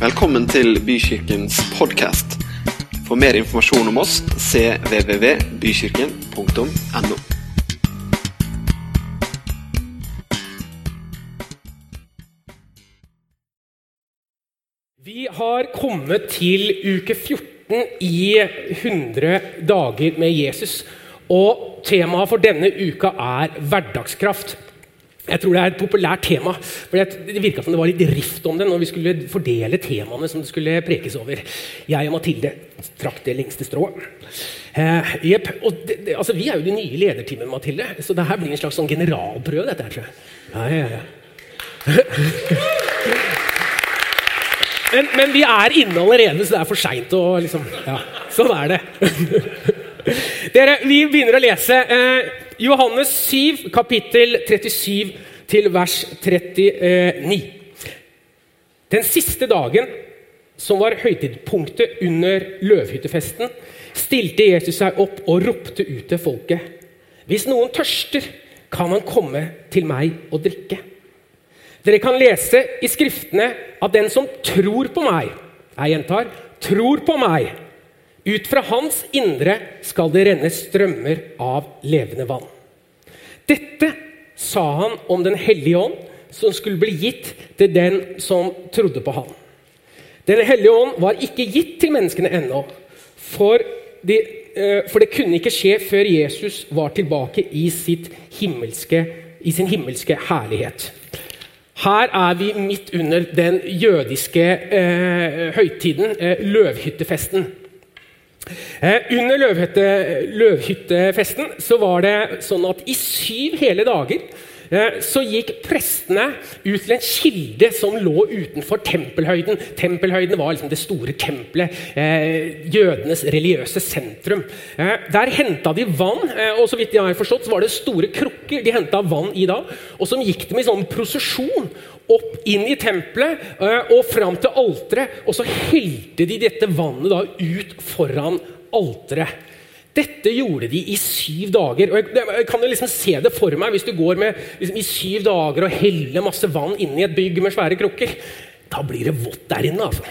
Velkommen til Bykirkens podkast. For mer informasjon om oss cvvvbykirken.no. Vi har kommet til uke 14 i 100 dager med Jesus. Og temaet for denne uka er hverdagskraft. Jeg tror det er et populært tema. for Det virka som det var litt rift om det når vi skulle fordele temaene som det skulle prekes over. Jeg og Mathilde trakk det lengste strået. Eh, yep. det, det, altså, vi er jo de nye lederteamet, Mathilde, så det her blir en slags sånn generalprøve. dette her, tror jeg. Ja, ja, ja. Men, men, vi er inne allerede, så det er for seint å liksom Ja, sånn er det. Dere, Vi begynner å lese eh, Johannes 7, kapittel 37 til vers 39. Den siste dagen, som var høytidspunktet under løvhyttefesten, stilte Jesus seg opp og ropte ut til folket. Hvis noen tørster, kan han komme til meg og drikke. Dere kan lese i Skriftene at den som tror på meg Jeg gjentar tror på meg. Ut fra hans indre skal det renne strømmer av levende vann. Dette sa han om Den hellige ånd, som skulle bli gitt til den som trodde på ham. Den hellige ånd var ikke gitt til menneskene ennå, for, de, eh, for det kunne ikke skje før Jesus var tilbake i, himmelske, i sin himmelske herlighet. Her er vi midt under den jødiske eh, høytiden, eh, løvhyttefesten. Eh, under løvhytte, løvhyttefesten så var det sånn at i syv hele dager Eh, så gikk prestene ut til en kilde som lå utenfor tempelhøyden. Tempelhøyden var liksom det store tempelet, eh, jødenes religiøse sentrum. Eh, der henta de vann, og så vidt jeg har forstått, så var det store krukker de henta vann i da. Og så gikk de i sånn prosesjon opp inn i tempelet og fram til alteret. Og så helte de dette vannet da ut foran alteret. Dette gjorde de i syv dager. og Jeg, kan jo liksom se det for meg hvis du går med liksom, i syv dager og heller masse vann inn i et bygg med svære krukker. Da blir det vått der inne. altså.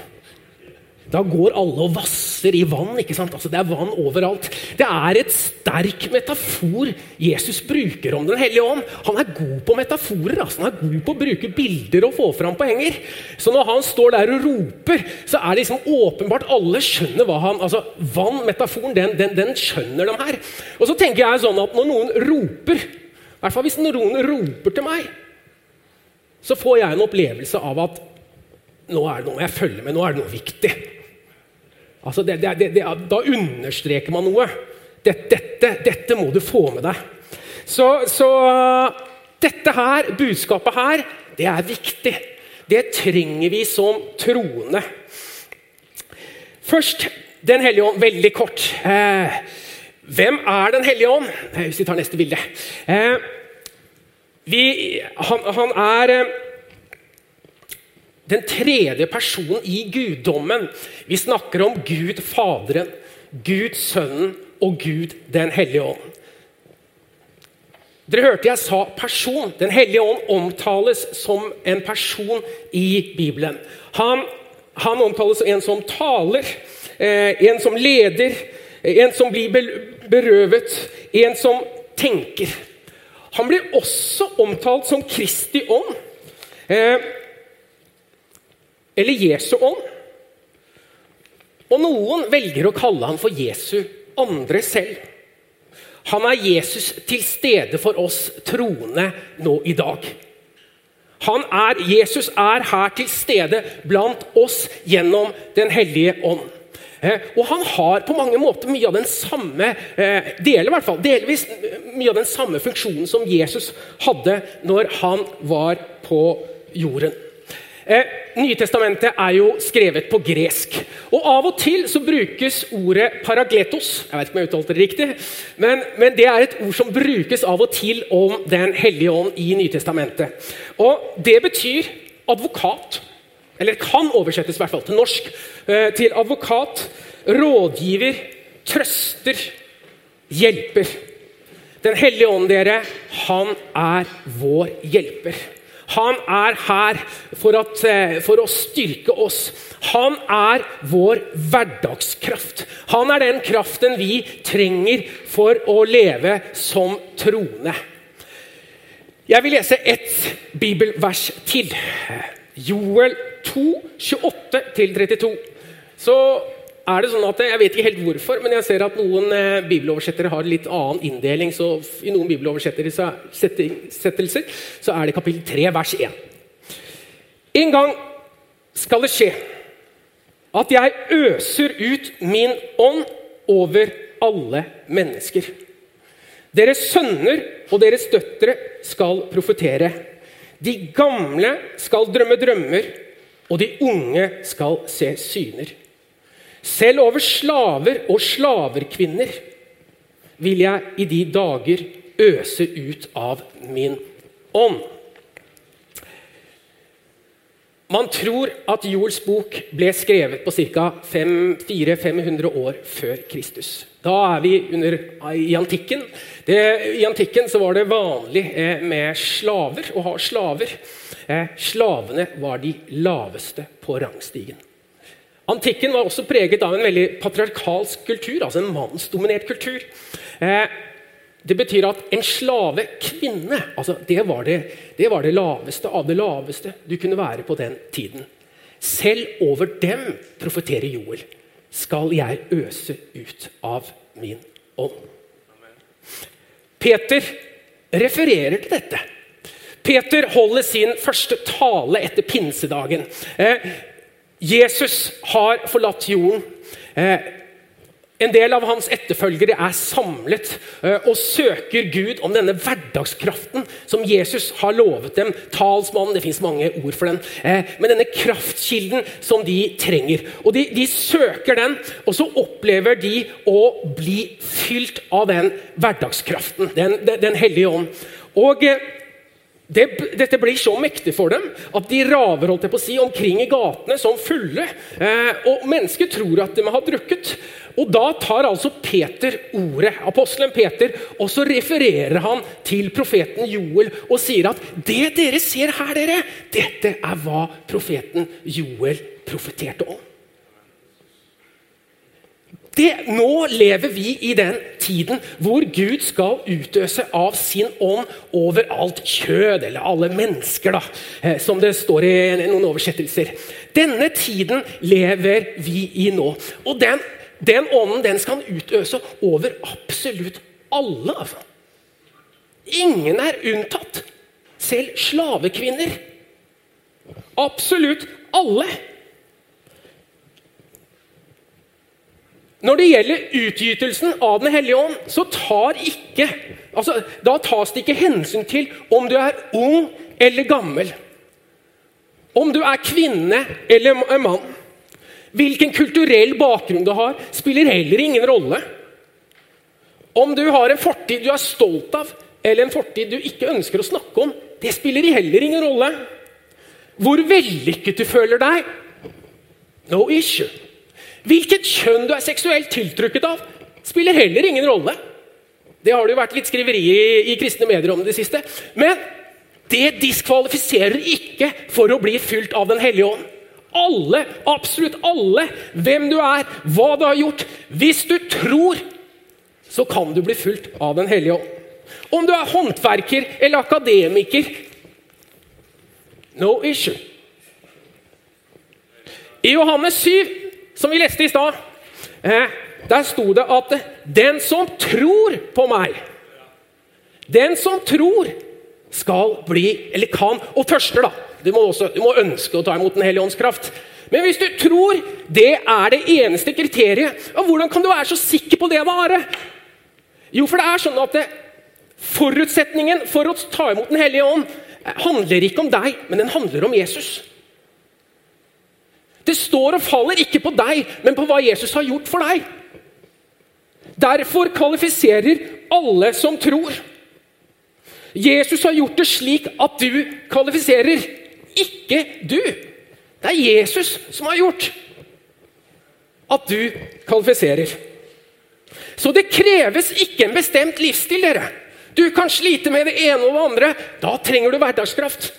Da går alle og vasser i vann. ikke sant? Altså, det er vann overalt. Det er et sterk metafor Jesus bruker om Den hellige ånd. Han er god på metaforer. Altså. Han er god på å bruke bilder og få fram poenger. Så når han står der og roper, så er det liksom åpenbart alle skjønner hva han altså Vann, metaforen, den, den, den skjønner de her. Og så tenker jeg sånn at når noen roper, i hvert fall hvis noen roper til meg, så får jeg en opplevelse av at nå er det noe jeg følger med, nå er det noe viktig. Altså det, det, det, da understreker man noe. Dette, dette, må du få med deg. Så, så, dette her, budskapet her, det er viktig. Det trenger vi som troende. Først Den hellige ånd, veldig kort. Eh, hvem er Den hellige ånd? Eh, hvis vi tar neste bilde. Eh, vi, han, han, er eh, den tredje personen i guddommen. Vi snakker om Gud Faderen, Gud Sønnen og Gud Den hellige ånd. Dere hørte jeg sa person. Den hellige ånd omtales som en person i Bibelen. Han, han omtales som en som taler, eh, en som leder, en som blir berøvet, en som tenker. Han blir også omtalt som Kristi ånd. Eh, eller Jesu ånd. Og noen velger å kalle ham for Jesu andre selv. Han er Jesus til stede for oss troende nå i dag. Han er, Jesus er her til stede blant oss gjennom Den hellige ånd. Eh, og han har på mange måter mye av den samme eh, deler, hvert fall, delvis mye av den samme funksjonen som Jesus hadde når han var på jorden. Eh, Nytestamentet er jo skrevet på gresk. Og Av og til så brukes ordet paragletos. Jeg vet ikke om jeg uttalte det riktig, men, men, det er et ord som brukes av og til om Den hellige ånd i Nytestamentet. Og Det betyr advokat. Eller kan oversettes i hvert fall til norsk. Eh, til advokat, rådgiver, trøster, hjelper. Den hellige ånd, dere, han er vår hjelper. Han er her for, at, eh, for, å styrke oss. Han er vår hverdagskraft. Han er den kraften vi trenger for å leve som troende. Jeg vil lese ett bibelvers til. Joel 2, 28-32. Så er det sånn at Jeg vet ikke helt hvorfor, men jeg ser at noen eh, bibeloversettere har litt annen inndeling. så I noen bibeloversettelser så er det kapittel 3, vers 1. En gang skal det skje at jeg øser ut min ånd over alle mennesker. Deres sønner og deres døtre skal profetere. De gamle skal drømme drømmer, og de unge skal se syner. Selv over slaver og slaverkvinner vil jeg i de dager øse ut av min ånd. Man tror at Joels bok ble skrevet på ca. 400-500 år før Kristus. Da er vi under, i antikken. Det, I antikken var det vanlig eh, med slaver, å ha slaver. Eh, slavene var de laveste på rangstigen. Antikken var også preget av en veldig patriarkalsk kultur, altså en mannsdominert kultur. Eh, det betyr at en slavekvinne altså det, var det, det var det laveste av det laveste du kunne være på den tiden. Selv over dem, profeterer Joel, skal jeg øse ut av min ånd. Peter refererer til dette. Peter holder sin første tale etter pinsedagen. Eh, Jesus har forlatt jorden. Eh, en del av hans etterfølgere er samlet eh, og søker Gud om denne hverdagskraften som Jesus har lovet dem. Talsmannen, det fins mange ord for den. Eh, men denne kraftkilden som de trenger. Og de, de, søker den, og så opplever de å bli fylt av den hverdagskraften. Den, den, den hellige ånd. Og det, dette blir så mektig for dem at de raver holdt jeg på å si, omkring i gatene som fulle. Eh, og Mennesker tror at de har drukket. Og Da tar altså Peter ordet, apostelen Peter, og så refererer han til profeten Joel og sier at det dere ser her, dere, dette er hva profeten Joel profeterte om. Det, nå lever vi i den tiden hvor Gud skal utøse av sin ånd over alt kjød, eller alle mennesker, da, eh, som det står i noen oversettelser. Denne tiden lever vi i nå. Og den, den ånden den skal utøse over absolutt alle. Altså. Ingen er unntatt. Selv slavekvinner. Absolutt alle. Når det gjelder utgytelsen av Den hellige ånd, så tar ikke, altså, da tas det ikke hensyn til om du er ung eller gammel. Om du er kvinne eller mann. Hvilken kulturell bakgrunn du har, spiller heller ingen rolle. Om du har en fortid du er stolt av, eller en fortid du ikke ønsker å snakke om, det spiller heller ingen rolle. Hvor vellykket du føler deg, no issue. Hvilket kjønn du er seksuelt tiltrukket av, spiller heller ingen rolle. Det har det jo vært litt skriveri i, i kristne medier om det siste. Men det diskvalifiserer ikke for å bli fylt av Den hellige ånd. Alle, absolutt alle, hvem du er, hva du har gjort. Hvis du tror, så kan du bli fylt av Den hellige ånd. Om du er håndverker eller akademiker No issue. I Johannes 7 som vi leste i stad, eh, der sto det at 'den som tror på meg' Den som tror, skal bli, eller kan, og tørster, da. Du må, også, du må ønske å ta imot Den hellige ånds kraft. Men hvis du tror, det er det eneste kriteriet. Og hvordan kan du være så sikker på det, Are? Jo, for det er sånn at det, forutsetningen for å ta imot Den hellige ånd eh, handler ikke om deg, men den handler om Jesus. Det står og faller ikke på deg, men på hva Jesus har gjort for deg. Derfor kvalifiserer alle som tror. Jesus har gjort det slik at du kvalifiserer, ikke du. Det er Jesus som har gjort at du kvalifiserer. Så det kreves ikke en bestemt livsstil. dere. Du kan slite med det ene og det andre. Da trenger du hverdagskraft.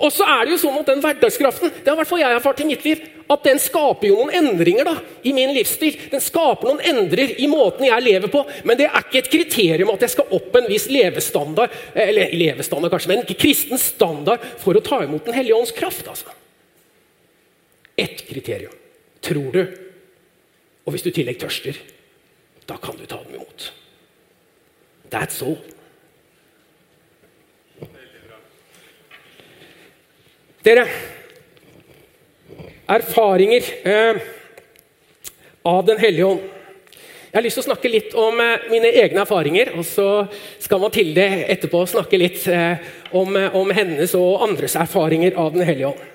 Og så er det jo sånn at den hverdagskraften det har hvert jeg erfart i mitt liv, at den skaper jo noen endringer da, i min livsstil. Den skaper noen endrer i måten jeg lever på. Men det er ikke et kriterium at jeg skal opp en viss levestandard, eller levestandard kanskje, men ikke kristen standard for å ta imot Den hellige ånds kraft. altså. Ett kriterium. Tror du. Og hvis du i tillegg tørster, da kan du ta dem imot. That's all. Dere, erfaringer eh, av Den hellige ånd. Jeg har lyst til å snakke litt om eh, mine egne erfaringer. Og så skal Mathilde etterpå snakke litt eh, om, eh, om, hennes og andres erfaringer av Den hellige ånd.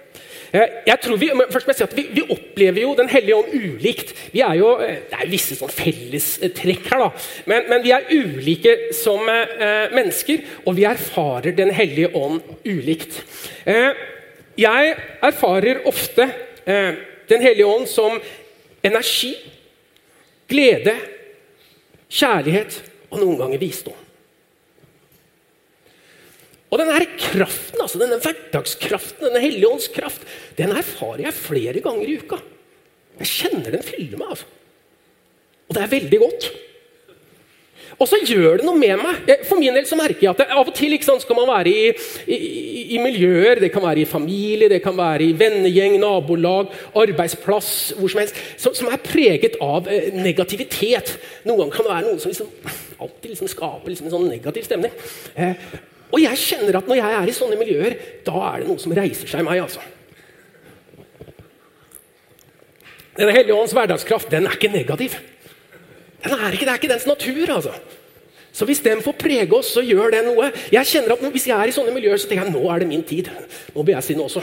Eh, jeg tror vi, først må jeg si at vi, vi, opplever jo Den hellige ånd ulikt. Vi er jo, eh, Det er visse sånn fellestrekk her, da. Men, men, vi er ulike som mennesker, og vi erfarer Den hellige ånd ulikt. Eh, jeg erfarer ofte eh, Den hellige ånd som energi, glede, kjærlighet og noen ganger visdom. Og denne kraften, altså denne hverdagskraften, denne hellige ånds kraft, den erfarer jeg flere ganger i uka. Jeg kjenner den fyller meg. altså. Og det er veldig godt. Og så gjør det noe med meg. For min del så merker jeg at det, av og til sant, skal man være i, i, i, miljøer, det kan være i familie, det kan være i vennegjeng, nabolag, arbeidsplass, hvor som helst, som, som er preget av eh, negativitet. Noen ganger kan det være noen som liksom, alltid liksom skaper liksom en sånn negativ stemning. Eh, og jeg kjenner at når jeg er i sånne miljøer, da er det noe som reiser seg i meg. altså. Denne hellige ånds hverdagskraft den er ikke negativ. Den er ikke, det er ikke dens natur. altså. Så hvis den får prege oss, så gjør det noe. Jeg kjenner at Hvis jeg er i sånne miljøer, så tenker jeg nå er det min tid. Nå blir jeg si også.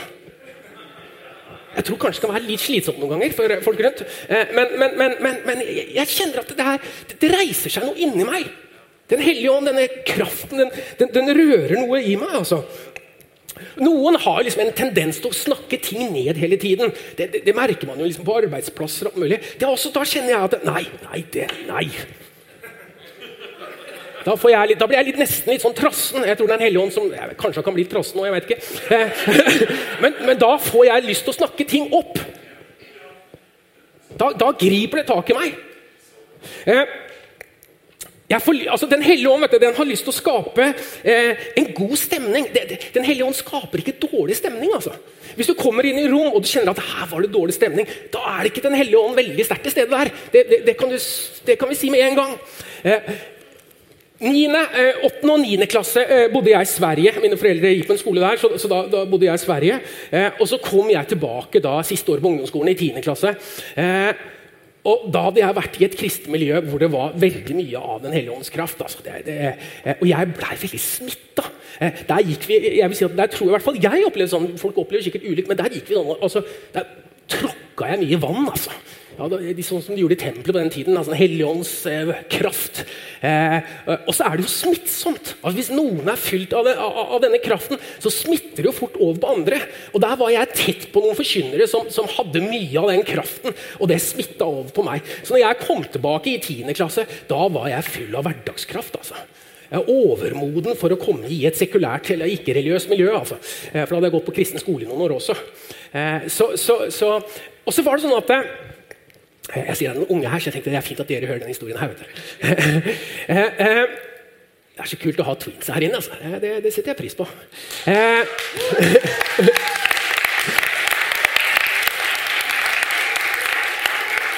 Jeg tror kanskje det kan være litt slitsomt noen ganger for folk rundt. Eh, men, men, men, men jeg kjenner at det, her, det, reiser seg noe inni meg. Den hellige ånd, denne kraften, den, den, den rører noe i meg. altså. Noen har liksom en tendens til å snakke ting ned hele tiden. Det, det, det merker man jo liksom på arbeidsplasser. og mulig. Også, da kjenner jeg at Nei, nei, det, nei. Da, litt, da, blir jeg litt, nesten litt sånn trassen. Jeg tror det er en hellig ånd som jeg, Kanskje han kan bli trassen nå, jeg vet ikke. Men, men, da får jeg lyst til å snakke ting opp. Da, da griper det tak i meg. Får, altså, den hellige ånd du, den har lyst til å skape eh, en god stemning. Den hellige ånd skaper ikke dårlig stemning. altså. Hvis du kommer inn i rom og du kjenner at her var det dårlig stemning, da er det ikke Den hellige ånd veldig sterkt til stede der. Det, det, det, kan du, det, kan vi si med en gang. Eh, 9., 8. Eh, og 9. klasse eh, bodde jeg i Sverige. Mine foreldre gikk på en skole der. så, så da, da, bodde jeg i Sverige. Eh, og så kom jeg tilbake da, siste år på ungdomsskolen, i 10. klasse. Eh, og Da hadde jeg vært i et kristent miljø hvor det var veldig mye av Den hellige ånds kraft. Altså det, det, eh, og jeg blei veldig smitta. Eh, der gikk vi, jeg vil si at der tror jeg, i hvert fall jeg opplevde sånn, Folk opplever sikkert ulikt, men der gikk vi sånn, altså, der tråkka jeg mye vann. altså. Ja, sånn som de gjorde i tempelet på den tiden. altså Helligåndens eh. Eh, og så er det jo smittsomt. Altså, hvis noen er fylt av, det, av, av, denne kraften, så smitter det jo fort over på andre. Og Der var jeg tett på noen forkynnere som, som, hadde mye av den kraften. Og det smitta over på meg. Så når jeg kom tilbake i 10. klasse, da var jeg full av hverdagskraft. altså. Jeg er overmoden for å komme i et sekulært eller ikke-religiøst miljø. Altså. Eh, for da hadde jeg gått på kristen skole i noen år også. Eh, så, så, så, og så var det sånn at eh, jeg sier det er noen unge her, så jeg tenkte det er fint at dere hører den historien her. vet du. det er så kult å ha twins her inne. Altså. Det, det, setter jeg pris på.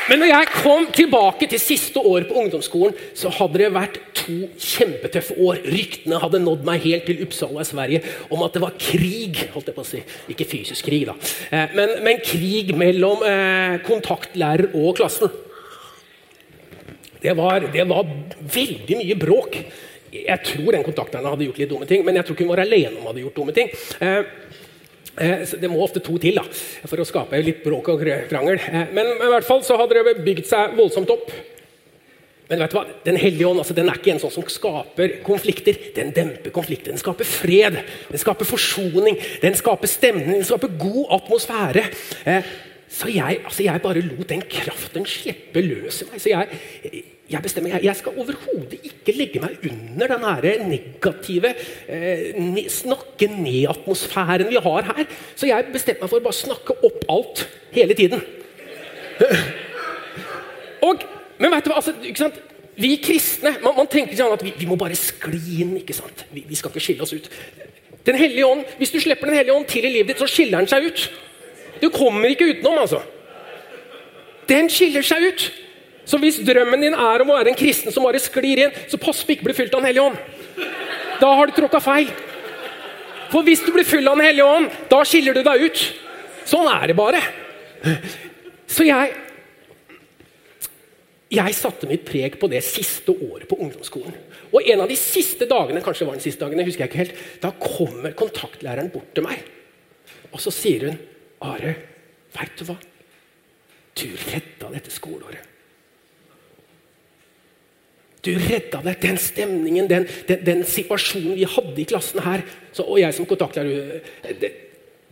Men når jeg kom tilbake til siste år på ungdomsskolen, så hadde det vært to kjempetøffe år. Ryktene hadde nådd meg helt til Uppsala i Sverige om at det var krig. holdt jeg på å si. Ikke fysisk krig, da. Eh, men, men krig mellom eh, kontaktlærer og klassen. Det var, det var veldig mye bråk. Jeg tror den kontaktlæreren hadde gjort litt dumme ting, men jeg tror ikke hun var alene om å ha gjort dumme ting. Eh, det må ofte to til da, for å skape litt bråk og krangel. Eh, men i hvert fall så hadde det bygd seg voldsomt opp. Men vet du hva? Den hellige ånd altså, den er ikke en sånn som skaper konflikter. Den demper konflikter. Den skaper fred, den skaper forsoning, den skaper stemning, den skaper god atmosfære. Eh, så jeg, altså, jeg bare lot den kraften slippe løs i meg. Så jeg, jeg bestemmer, jeg, jeg skal overhodet ikke legge meg under den negative eh, snakke ned-atmosfæren vi har her. Så jeg bestemte meg for å bare snakke opp alt hele tiden. Og, men vet du hva, altså? Vi kristne man, man tenker sånn at vi, vi, må bare skli inn. ikke sant? Vi, vi, skal ikke skille oss ut. Den hellige ånd, Hvis du slipper Den hellige ånd til i livet ditt, så skiller den seg ut. Du kommer ikke utenom, altså. Den skiller seg ut. Så hvis drømmen din er om å være en kristen som bare sklir inn, så pass på ikke bli fylt av Den hellige ånd. Da har du tråkka feil. For hvis du blir full av Den hellige ånd, da skiller du deg ut. Sånn er det bare. Så jeg jeg satte mitt preg på det siste året på ungdomsskolen. Og en av de siste dagene kanskje det var den siste dagen, jeg husker jeg ikke helt, da kommer kontaktlæreren bort til meg. Og så sier hun, 'Are, veit du hva? Du redda dette skoleåret.' Du redda deg. Den stemningen, den, den, den, situasjonen vi hadde i klassen her. Så, og jeg som kontaktlærer det,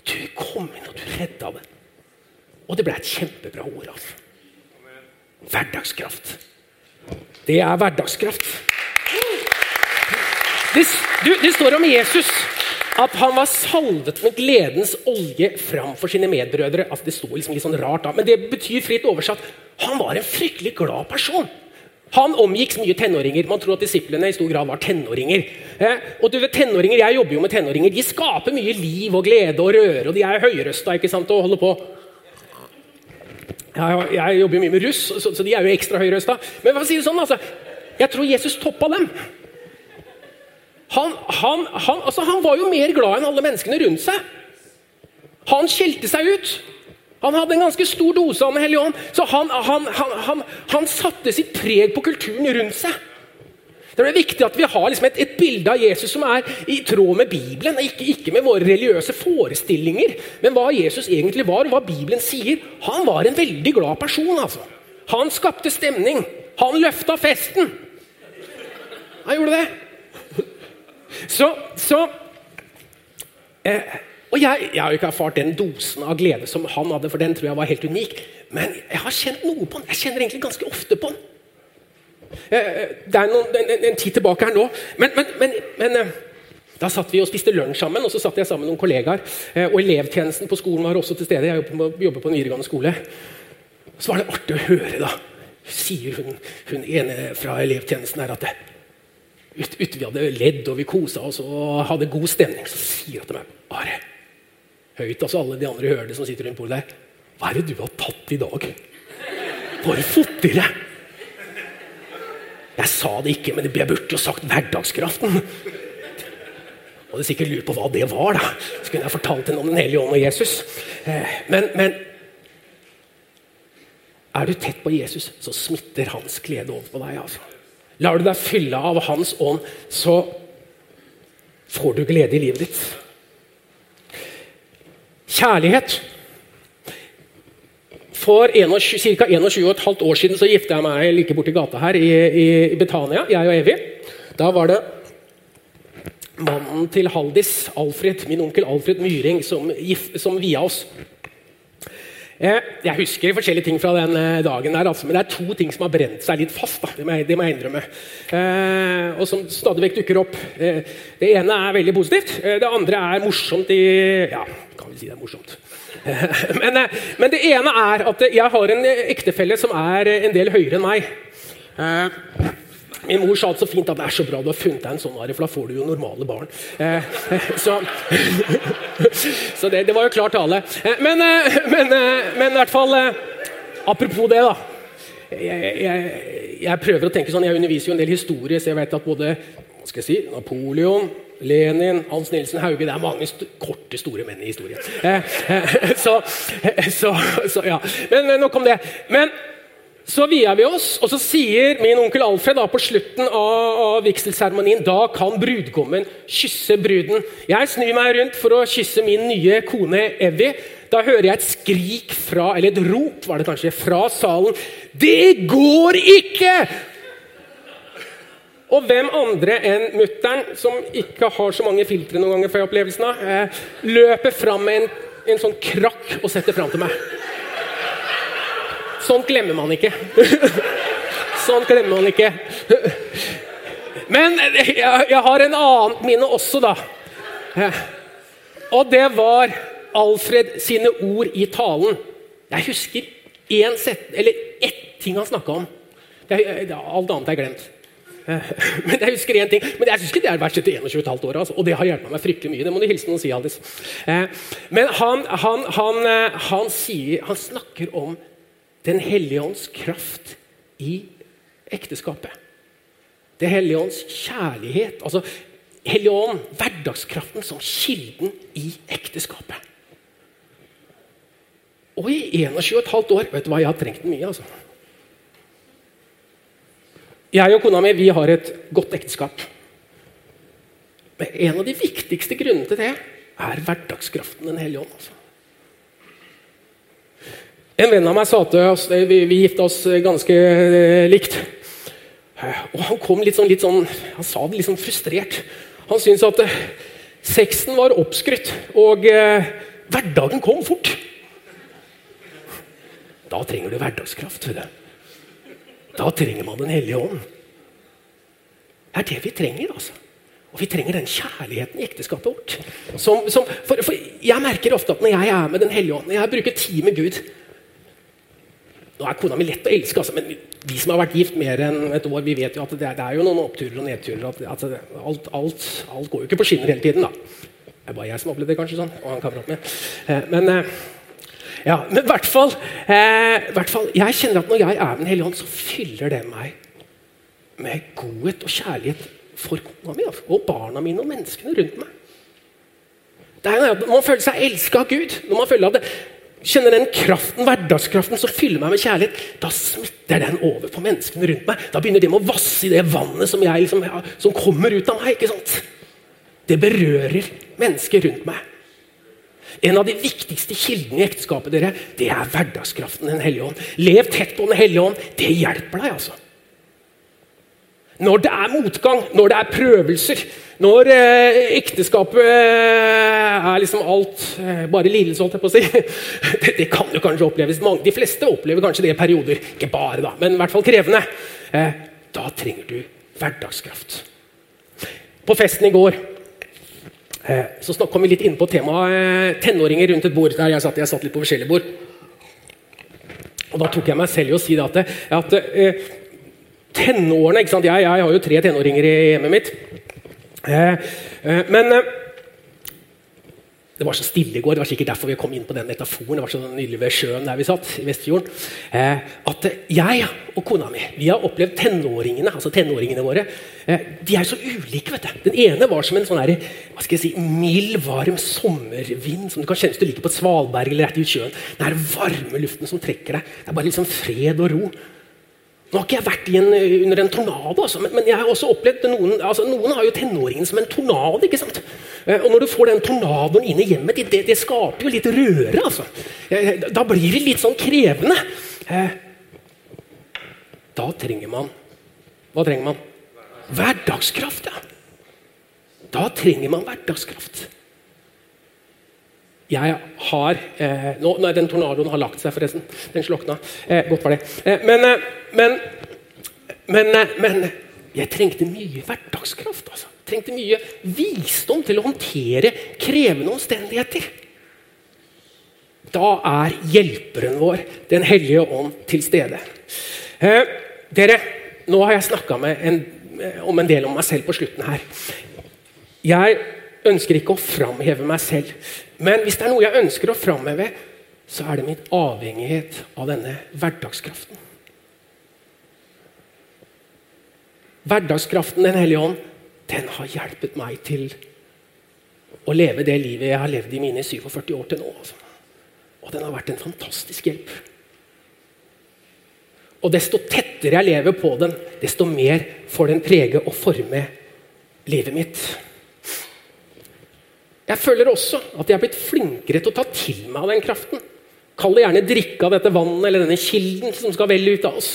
Du kom inn, og du redda det. Og det ble et kjempebra ord. altså. Hverdagskraft. Det er hverdagskraft. Det, du, det står om Jesus at han var salvet med gledens olje framfor sine medbrødre. Altså, det sto liksom litt sånn rart da, Men det betyr fritt oversatt han var en fryktelig glad person. Han omgikk mye tenåringer. Man tror at disiplene i stor grad var tenåringer. Eh, og du vet, tenåringer, Jeg jobber jo med tenåringer. De skaper mye liv og glede og røre. og De er høyrøsta ikke sant, og holder på. Jeg, jeg jobber mye med russ, så, så, de er jo ekstra høyrøsta. Men hva sier det sånn, altså, jeg tror Jesus toppa dem. Han, han, han, altså, han var jo mer glad enn alle menneskene rundt seg. Han skjelte seg ut. Han hadde en ganske stor dose av Den hellige ånd. Så han, han, satte sitt preg på kulturen rundt seg. Det er viktig at vi har liksom et, et, bilde av Jesus som er i tråd med Bibelen. Ikke, ikke, med våre religiøse forestillinger, men hva Jesus egentlig var, og hva Bibelen sier. Han var en veldig glad person. altså. Han skapte stemning. Han løfta festen. Han gjorde det. Så, så eh, Og jeg, jeg, har ikke erfart den dosen av glede som han hadde, for den tror jeg var helt unik. Men jeg har kjent noe på den. Jeg kjenner egentlig ganske ofte på den. Eh, eh, det er noen, en, en, tid tilbake her nå. Men, men, men, men, eh, da satt vi og spiste lunsj sammen, og så satt jeg sammen med noen kollegaer. Og elevtjenesten på skolen var også til stede. Jeg jobber på en videregående skole. Så var det artig å høre, da. Sier hun, hun ene fra elevtjenesten her at det, ut, ut, vi hadde ledd og vi kosa oss og hadde god stemning, så sier hun til meg Are, høyt, altså alle de andre hører det som sitter rundt bordet der. Hva er det du har tatt i dag? Bare fått i deg! Jeg sa det ikke, men jeg burde jo sagt hverdagskraften. Og du sikkert lurt på hva det var. da. Så kunne jeg fortalt henne om Den hellige ånd og Jesus. Eh, men, men er du tett på Jesus, så smitter hans glede over på deg. altså. Lar du deg fylle av hans ånd, så får du glede i livet ditt. Kjærlighet for ca. 21,5 år siden så gifta jeg meg like borti gata her i, i, Betania, jeg og Evy. Da var det mannen til Haldis, Alfred, min onkel Alfred Myhring, som, som via oss. Eh, jeg husker forskjellige ting fra den eh, dagen, der, altså, men det er to ting som har brent seg litt fast. Det, må jeg, det må jeg innrømme. Eh, og som stadig vekk dukker opp. Eh, det ene er veldig positivt. Eh, det andre er morsomt i Ja, kan vi si det er morsomt. Men, eh, men, det ene er at jeg har en ektefelle som er en del høyere enn meg. Eh, min mor sa det så fint at det er så bra du har funnet deg en sånn, for da får du jo normale barn. Eh, så, så det, det, var jo klar tale. Men, men, men i hvert fall Apropos det, da. Jeg, jeg, jeg, prøver å tenke sånn, jeg underviser jo en del historie, så jeg vet at både hva skal jeg si, Napoleon Lenin, Hans Nilsen Hauge Det er mange st korte, store menn i historien. Eh, eh, så, eh, så, så, ja. Men nok om det. Men så vier vi oss, og så sier min onkel Alfred da på slutten av, av vigselseremonien da kan brudgommen kysse bruden. Jeg snur meg rundt for å kysse min nye kone Evy. Da hører jeg et skrik fra, eller et rop var det kanskje, fra salen. Det går ikke! Og hvem andre enn mutter'n, som ikke har så mange filtre noen ganger for opplevelsen av, eh, løper fram med en, en, sånn krakk og setter fram til meg. Sånt glemmer man ikke. Sånn glemmer man ikke. Men jeg, har en annen minne også, da. Og det var Alfred sine ord i talen. Jeg husker én set, eller ett ting han snakka om. Det, alt annet er glemt. Men jeg husker én ting, men jeg husker det er verst etter 21,5 år. Altså, og det har hjulpet meg fryktelig mye. Det må du hilse noen si, Alice. Men han, han, han, han, sier, han snakker om Den hellige ånds kraft i ekteskapet. Det hellige ånds kjærlighet. altså Hellige ånd, hverdagskraften som kilden i ekteskapet. Og i 21,5 år Vet du hva, jeg har trengt den mye. altså. Jeg og kona mi vi har et godt ekteskap. Men en av de viktigste grunnene til det er hverdagskraften Den hellige ånd. Altså. En venn av meg sa til oss Vi, vi gifta oss ganske eh, likt. Og Han kom litt sånn, litt sånn, han sa det litt sånn frustrert. Han syntes at eh, sexen var oppskrytt, og eh, hverdagen kom fort. Da trenger du hverdagskraft. Vet du. Da trenger man Den hellige ånd. Det er det vi trenger. altså. Og vi trenger den kjærligheten i ekteskapet vårt. Som, som, for, for, Jeg merker ofte at når jeg er med Den hellige ånd, når jeg bruker tid med Gud Nå er kona mi lett å elske, altså, men vi som har vært gift mer enn et år, vi vet jo at det det er jo noen oppturer og nedturer. At, at alt, alt, alt, går jo ikke på skinner hele tiden. da. Det er bare jeg som opplevde det, kanskje. sånn, og han kameraten min. Eh, men eh, ja, men i hvert fall, eh, hvert fall, Jeg kjenner at når jeg er med Den hellige ånd, så fyller det meg med godhet og kjærlighet for kona mi altså, og barna mine og menneskene rundt meg. Det er Når man føler seg elska av Gud, når man føler at det, kjenner den kraften, hverdagskraften som fyller meg med kjærlighet, da smitter den over på menneskene rundt meg. Da begynner de å vasse i det vannet som, jeg, liksom, som kommer ut av meg. ikke sant? Det berører mennesker rundt meg. En av de viktigste kildene i ekteskapet dere, det er hverdagskraften Den hellige ånd. Lev tett på Den hellige ånd. Det hjelper deg, altså. Når det er motgang, når det er prøvelser, når eh, ekteskapet eh, er liksom alt eh, bare lidelse, holdt jeg på å si det, det, kan jo kanskje oppleves mange, De fleste opplever kanskje det i perioder. Ikke bare, da, men i hvert fall krevende. Eh, da trenger du hverdagskraft. På festen i går Eh, så kom vi litt inn på temaet eh, tenåringer rundt et bord. der Jeg satt, jeg satt litt på forskjellige bord. Og Da tok jeg meg selv i å si det at, at eh, sant? jeg, jeg, har jo tre tenåringer i hjemmet mitt. men det var så stille i går, det var sikkert derfor vi kom inn på den metaforen. det var så nydelig ved sjøen der vi satt, i Vestfjorden, eh, At jeg og kona mi vi har opplevd tenåringene altså tenåringene våre. Eh, de er så ulike. vet du. Den ene var som en sånn her, hva skal jeg si, mild, varm sommervind som du kan kjenne hvis du ligger på svalberg eller rett ut sjøen. Den varme luften som trekker deg. Det er bare liksom fred og ro. Nå har ikke jeg vært en, under en tornado, altså, men, men, jeg har også opplevd noen altså, Noen har jo tenåringen som en tornado. ikke sant? Eh, og når du får den tornadoen inn i hjemmet det, det, skaper jo litt røre. altså. Eh, da blir det litt sånn krevende. Eh, da trenger man Hva trenger man? Hverdagskraft, ja. Da trenger man hverdagskraft. Jeg har eh, nå, Nei, den tornadoen har lagt seg, forresten. Den slokna. Eh, godt var det. Eh, men, eh, men, men, eh, men, jeg trengte mye hverdagskraft. altså. Trengte mye visdom til å håndtere krevende omstendigheter. Da er hjelperen vår, Den hellige ånd, til stede. Eh, dere, nå har jeg snakka om en del om meg selv på slutten her. Jeg ønsker ikke å framheve meg selv. Men hvis det er noe jeg ønsker å framheve, så er det mitt avhengighet av denne hverdagskraften. Hverdagskraften Den hellige ånd den har hjulpet meg til å leve det livet jeg har levd i mine 47 år til nå. Altså. Og den har vært en fantastisk hjelp. Og desto tettere jeg lever på den, desto mer får den prege og forme livet mitt. Jeg føler også at jeg er blitt flinkere til å ta til meg av den kraften. Kall det gjerne drikke av dette vannet eller denne kilden som skal velle ut av oss.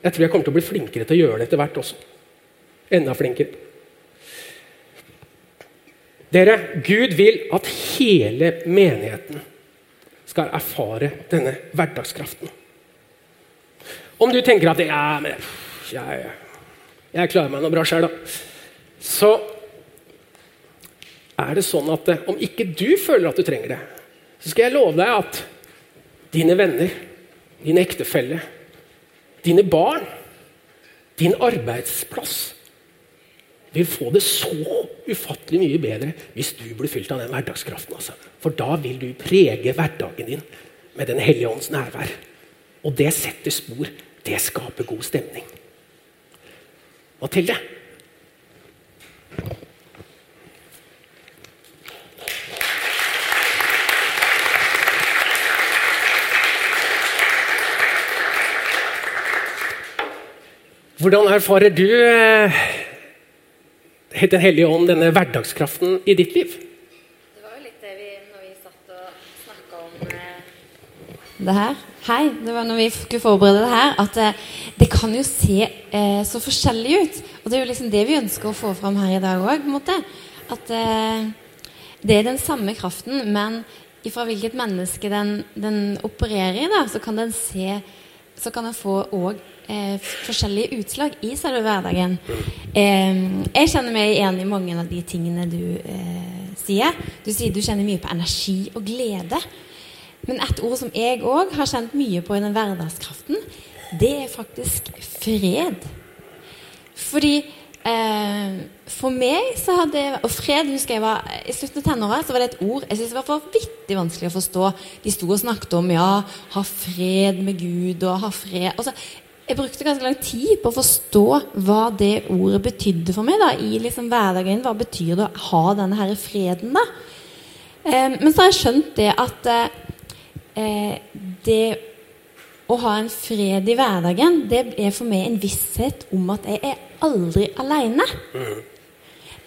Jeg tror jeg kommer til å bli flinkere til å gjøre det etter hvert også. Enda flinkere. Dere, Gud vil at hele menigheten skal erfare denne hverdagskraften. Om du tenker at men, jeg, jeg klarer meg noe bra sjøl, da. Så er det sånn at eh, om ikke du føler at du trenger det, så skal jeg love deg at dine venner, din ektefelle, dine barn, din arbeidsplass vil få det så ufattelig mye bedre hvis du blir fylt av den hverdagskraften. Altså. For da vil du prege hverdagen din med Den hellige ånds nærvær. Og det setter spor. Det skaper god stemning. Mathilde? Hvordan erfarer du eh, Den hellige ånd, denne hverdagskraften i ditt liv? Det var jo litt det vi, når vi satt og snakka om eh, det her. Hei, det var når vi skulle forberede det her, at eh, det kan jo se eh, så forskjellig ut. Og det er jo liksom det vi ønsker å få fram her i dag òg. At eh, det er den samme kraften, men ifra hvilket menneske den, den opererer i, da, så kan den se så kan den få òg eh, forskjellige utslag i selve hverdagen. Eh, jeg kjenner meg igjen i mange av de tingene du eh, sier. Du sier du kjenner mye på energi og glede. Men et ord som jeg òg har kjent mye på i den hverdagskraften, det er faktisk fred. Fordi eh, for meg så hadde Og fred husker jeg var I slutten av tenåra var det et ord jeg syntes var for vittig vanskelig å forstå. De sto og snakket om ja, ha fred med Gud og ha fred altså, jeg brukte ganske lang tid på å forstå hva det ordet betydde for meg da, i liksom hverdagen. Hva betyr det å ha denne her freden, da? Eh, men så har jeg skjønt det at eh, det å ha en fred i hverdagen, det er for meg en visshet om at jeg er aldri aleine.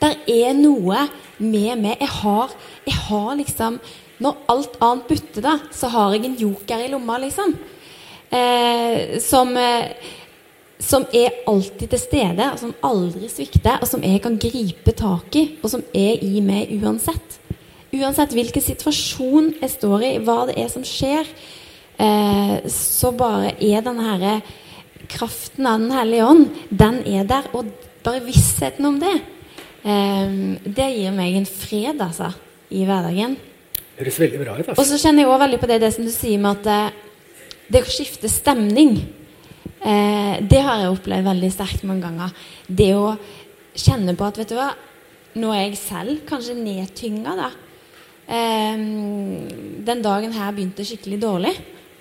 Der er noe med meg. Jeg har, jeg har liksom Når alt annet butter, da, så har jeg en joker i lomma, liksom eh, som, eh, som er alltid til stede, og som aldri svikter, og som jeg kan gripe tak i, og som er i meg uansett. Uansett hvilken situasjon jeg står i, hva det er som skjer, eh, så bare er denne her kraften av Den hellige ånd, den er der. Og bare vissheten om det, eh, det gir meg en fred, altså, i hverdagen. Det høres veldig bra ut. Altså. Og så kjenner jeg også veldig på det, det som du sier med at eh, det å skifte stemning, eh, det har jeg opplevd veldig sterkt mange ganger. Det å kjenne på at vet du hva, nå er jeg selv kanskje nedtynga, da. Eh, den dagen her begynte skikkelig dårlig.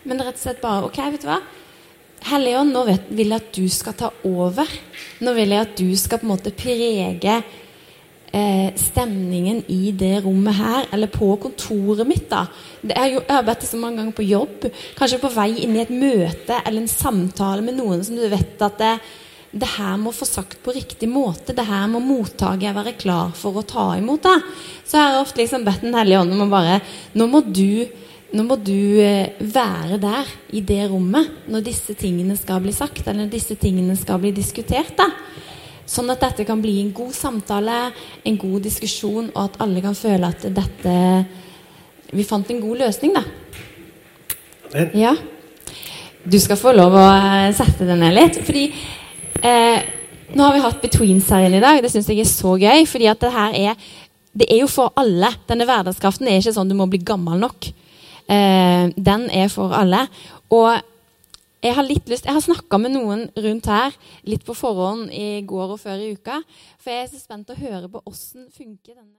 Men rett og slett bare OK, vet du hva. Helligånd, nå vet, vil jeg at du skal ta over. Nå vil jeg at du skal på en måte prege eh, stemningen i det rommet her, eller på kontoret mitt. da. Jeg har jo arbeidet så mange ganger på jobb, kanskje på vei inn i et møte eller en samtale med noen som du vet at det, det her må få sagt på riktig måte. Det her må mottaket være klar for å ta imot. da. Så jeg har ofte liksom bedt Den hellige ånd om å bare Nå må du nå må du eh, være der i det rommet når disse tingene skal bli sagt, eller når disse tingene skal bli diskutert. da. Sånn at dette kan bli en god samtale, en god diskusjon, og at alle kan føle at dette Vi fant en god løsning, da. Ja. Du skal få lov å eh, sette deg ned litt. Fordi eh, nå har vi hatt Between-serien i dag. Det syns jeg er så gøy. fordi at det her er det er jo for alle. Denne hverdagskraften er ikke sånn du må bli gammel nok. Eh, den er for alle. Og jeg har litt lyst, jeg har snakka med noen rundt her litt på forhånd i går og før i uka. For jeg er så spent å høre på åssen funker denne